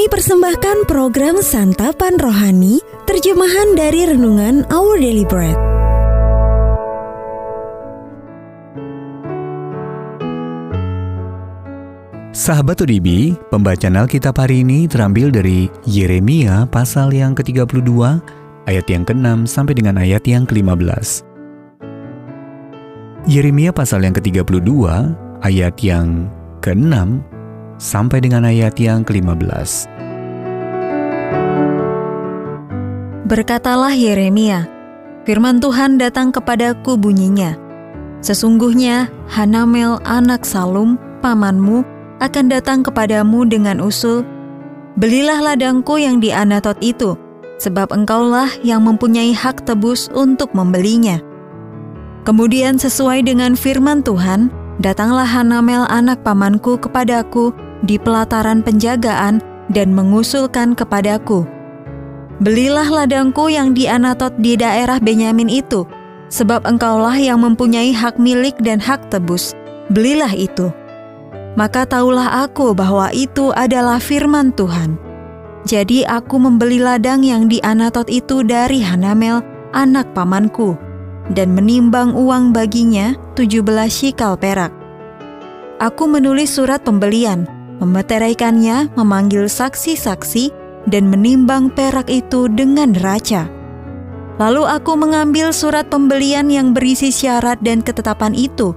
Kami persembahkan program Santapan Rohani, terjemahan dari Renungan Our Daily Bread. Sahabat ODB, pembacaan Alkitab hari ini terambil dari Yeremia pasal yang ke-32, ayat yang ke-6 sampai dengan ayat yang ke-15. Yeremia pasal yang ke-32, ayat yang ke-6 sampai dengan ayat yang ke-15. Berkatalah Yeremia, firman Tuhan datang kepadaku bunyinya, Sesungguhnya Hanamel anak Salum, pamanmu, akan datang kepadamu dengan usul, Belilah ladangku yang di Anatot itu, sebab engkaulah yang mempunyai hak tebus untuk membelinya. Kemudian sesuai dengan firman Tuhan, datanglah Hanamel anak pamanku kepadaku di pelataran penjagaan dan mengusulkan kepadaku, Belilah ladangku yang di Anatot di daerah Benyamin itu, sebab engkaulah yang mempunyai hak milik dan hak tebus. Belilah itu. Maka tahulah aku bahwa itu adalah firman Tuhan. Jadi aku membeli ladang yang di Anatot itu dari Hanamel, anak pamanku, dan menimbang uang baginya 17 shikal perak. Aku menulis surat pembelian, memeteraikannya, memanggil saksi-saksi, dan menimbang perak itu dengan neraca. Lalu aku mengambil surat pembelian yang berisi syarat dan ketetapan itu,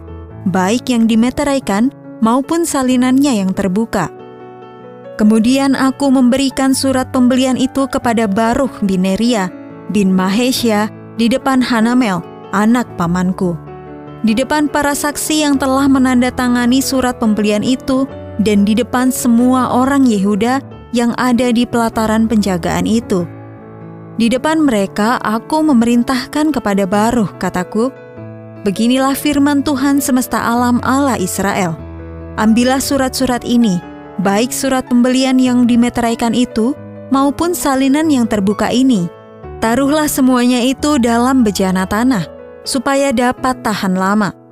baik yang dimeteraikan maupun salinannya yang terbuka. Kemudian aku memberikan surat pembelian itu kepada Baruch bin Neria bin Mahesya di depan Hanamel, anak pamanku. Di depan para saksi yang telah menandatangani surat pembelian itu dan di depan semua orang Yehuda yang ada di pelataran penjagaan itu. Di depan mereka aku memerintahkan kepada Baruh, kataku, Beginilah firman Tuhan semesta alam Allah Israel. Ambillah surat-surat ini, baik surat pembelian yang dimeteraikan itu, maupun salinan yang terbuka ini. Taruhlah semuanya itu dalam bejana tanah, supaya dapat tahan lama.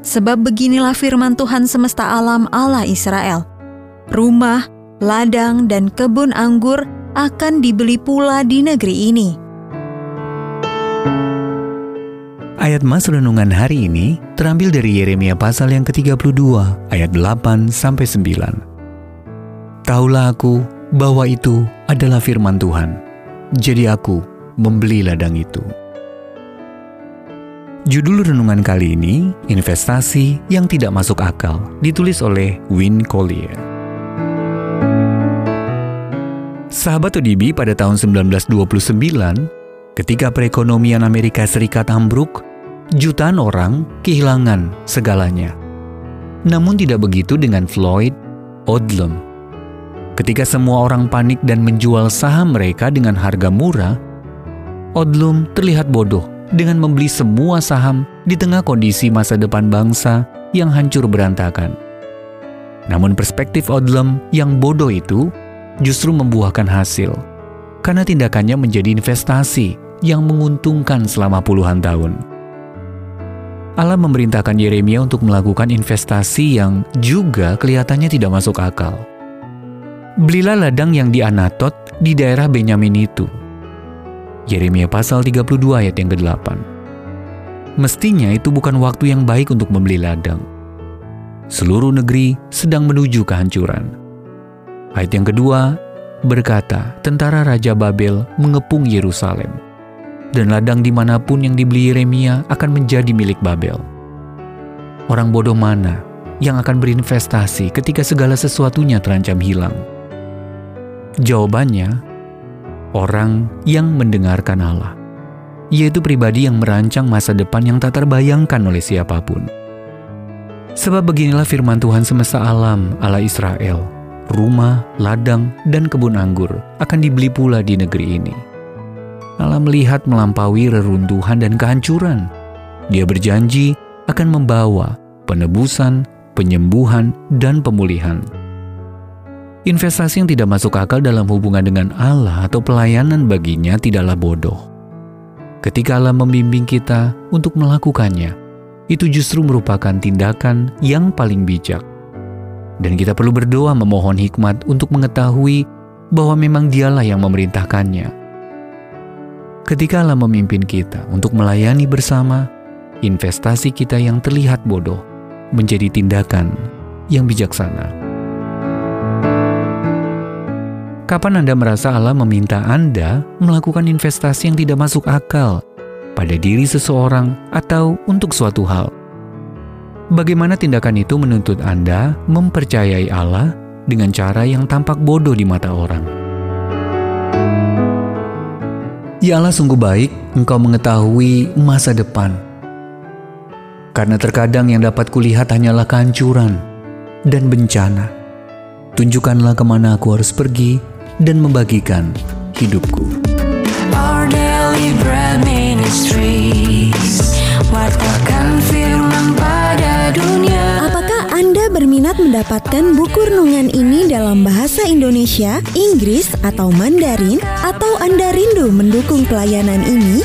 Sebab beginilah firman Tuhan semesta alam Allah Israel. Rumah, ladang, dan kebun anggur akan dibeli pula di negeri ini. Ayat Mas Renungan hari ini terambil dari Yeremia pasal yang ke-32 ayat 8 sampai 9. Taulah aku bahwa itu adalah firman Tuhan. Jadi aku membeli ladang itu. Judul renungan kali ini, Investasi yang Tidak Masuk Akal, ditulis oleh Win Collier. Sahabat ODB pada tahun 1929, ketika perekonomian Amerika Serikat ambruk, jutaan orang kehilangan segalanya. Namun tidak begitu dengan Floyd Odlum. Ketika semua orang panik dan menjual saham mereka dengan harga murah, Odlum terlihat bodoh dengan membeli semua saham di tengah kondisi masa depan bangsa yang hancur berantakan. Namun perspektif Odlum yang bodoh itu justru membuahkan hasil karena tindakannya menjadi investasi yang menguntungkan selama puluhan tahun. Allah memerintahkan Yeremia untuk melakukan investasi yang juga kelihatannya tidak masuk akal. Belilah ladang yang di Anatot di daerah Benyamin itu. Yeremia pasal 32 ayat yang ke-8. Mestinya itu bukan waktu yang baik untuk membeli ladang. Seluruh negeri sedang menuju kehancuran. Ayat yang kedua berkata, tentara Raja Babel mengepung Yerusalem, dan ladang di mana pun yang dibeli Yeremia akan menjadi milik Babel. Orang bodoh mana yang akan berinvestasi ketika segala sesuatunya terancam hilang? Jawabannya, orang yang mendengarkan Allah, yaitu pribadi yang merancang masa depan yang tak terbayangkan oleh siapa pun. Sebab beginilah firman Tuhan semesta alam, Allah Israel, rumah, ladang, dan kebun anggur akan dibeli pula di negeri ini. Allah melihat melampaui reruntuhan dan kehancuran. Dia berjanji akan membawa penebusan, penyembuhan, dan pemulihan. Investasi yang tidak masuk akal dalam hubungan dengan Allah atau pelayanan baginya tidaklah bodoh. Ketika Allah membimbing kita untuk melakukannya, itu justru merupakan tindakan yang paling bijak dan kita perlu berdoa memohon hikmat untuk mengetahui bahwa memang dialah yang memerintahkannya. Ketika Allah memimpin kita untuk melayani bersama, investasi kita yang terlihat bodoh menjadi tindakan yang bijaksana. Kapan Anda merasa Allah meminta Anda melakukan investasi yang tidak masuk akal pada diri seseorang atau untuk suatu hal? Bagaimana tindakan itu menuntut Anda mempercayai Allah dengan cara yang tampak bodoh di mata orang? Ya Allah sungguh baik engkau mengetahui masa depan. Karena terkadang yang dapat kulihat hanyalah kehancuran dan bencana. Tunjukkanlah ke mana aku harus pergi dan membagikan hidupku. Our daily bread ministries Wartakan firman pada dunia Apakah Anda berminat mendapatkan buku renungan ini dalam bahasa Indonesia, Inggris, atau Mandarin? Atau Anda rindu mendukung pelayanan ini?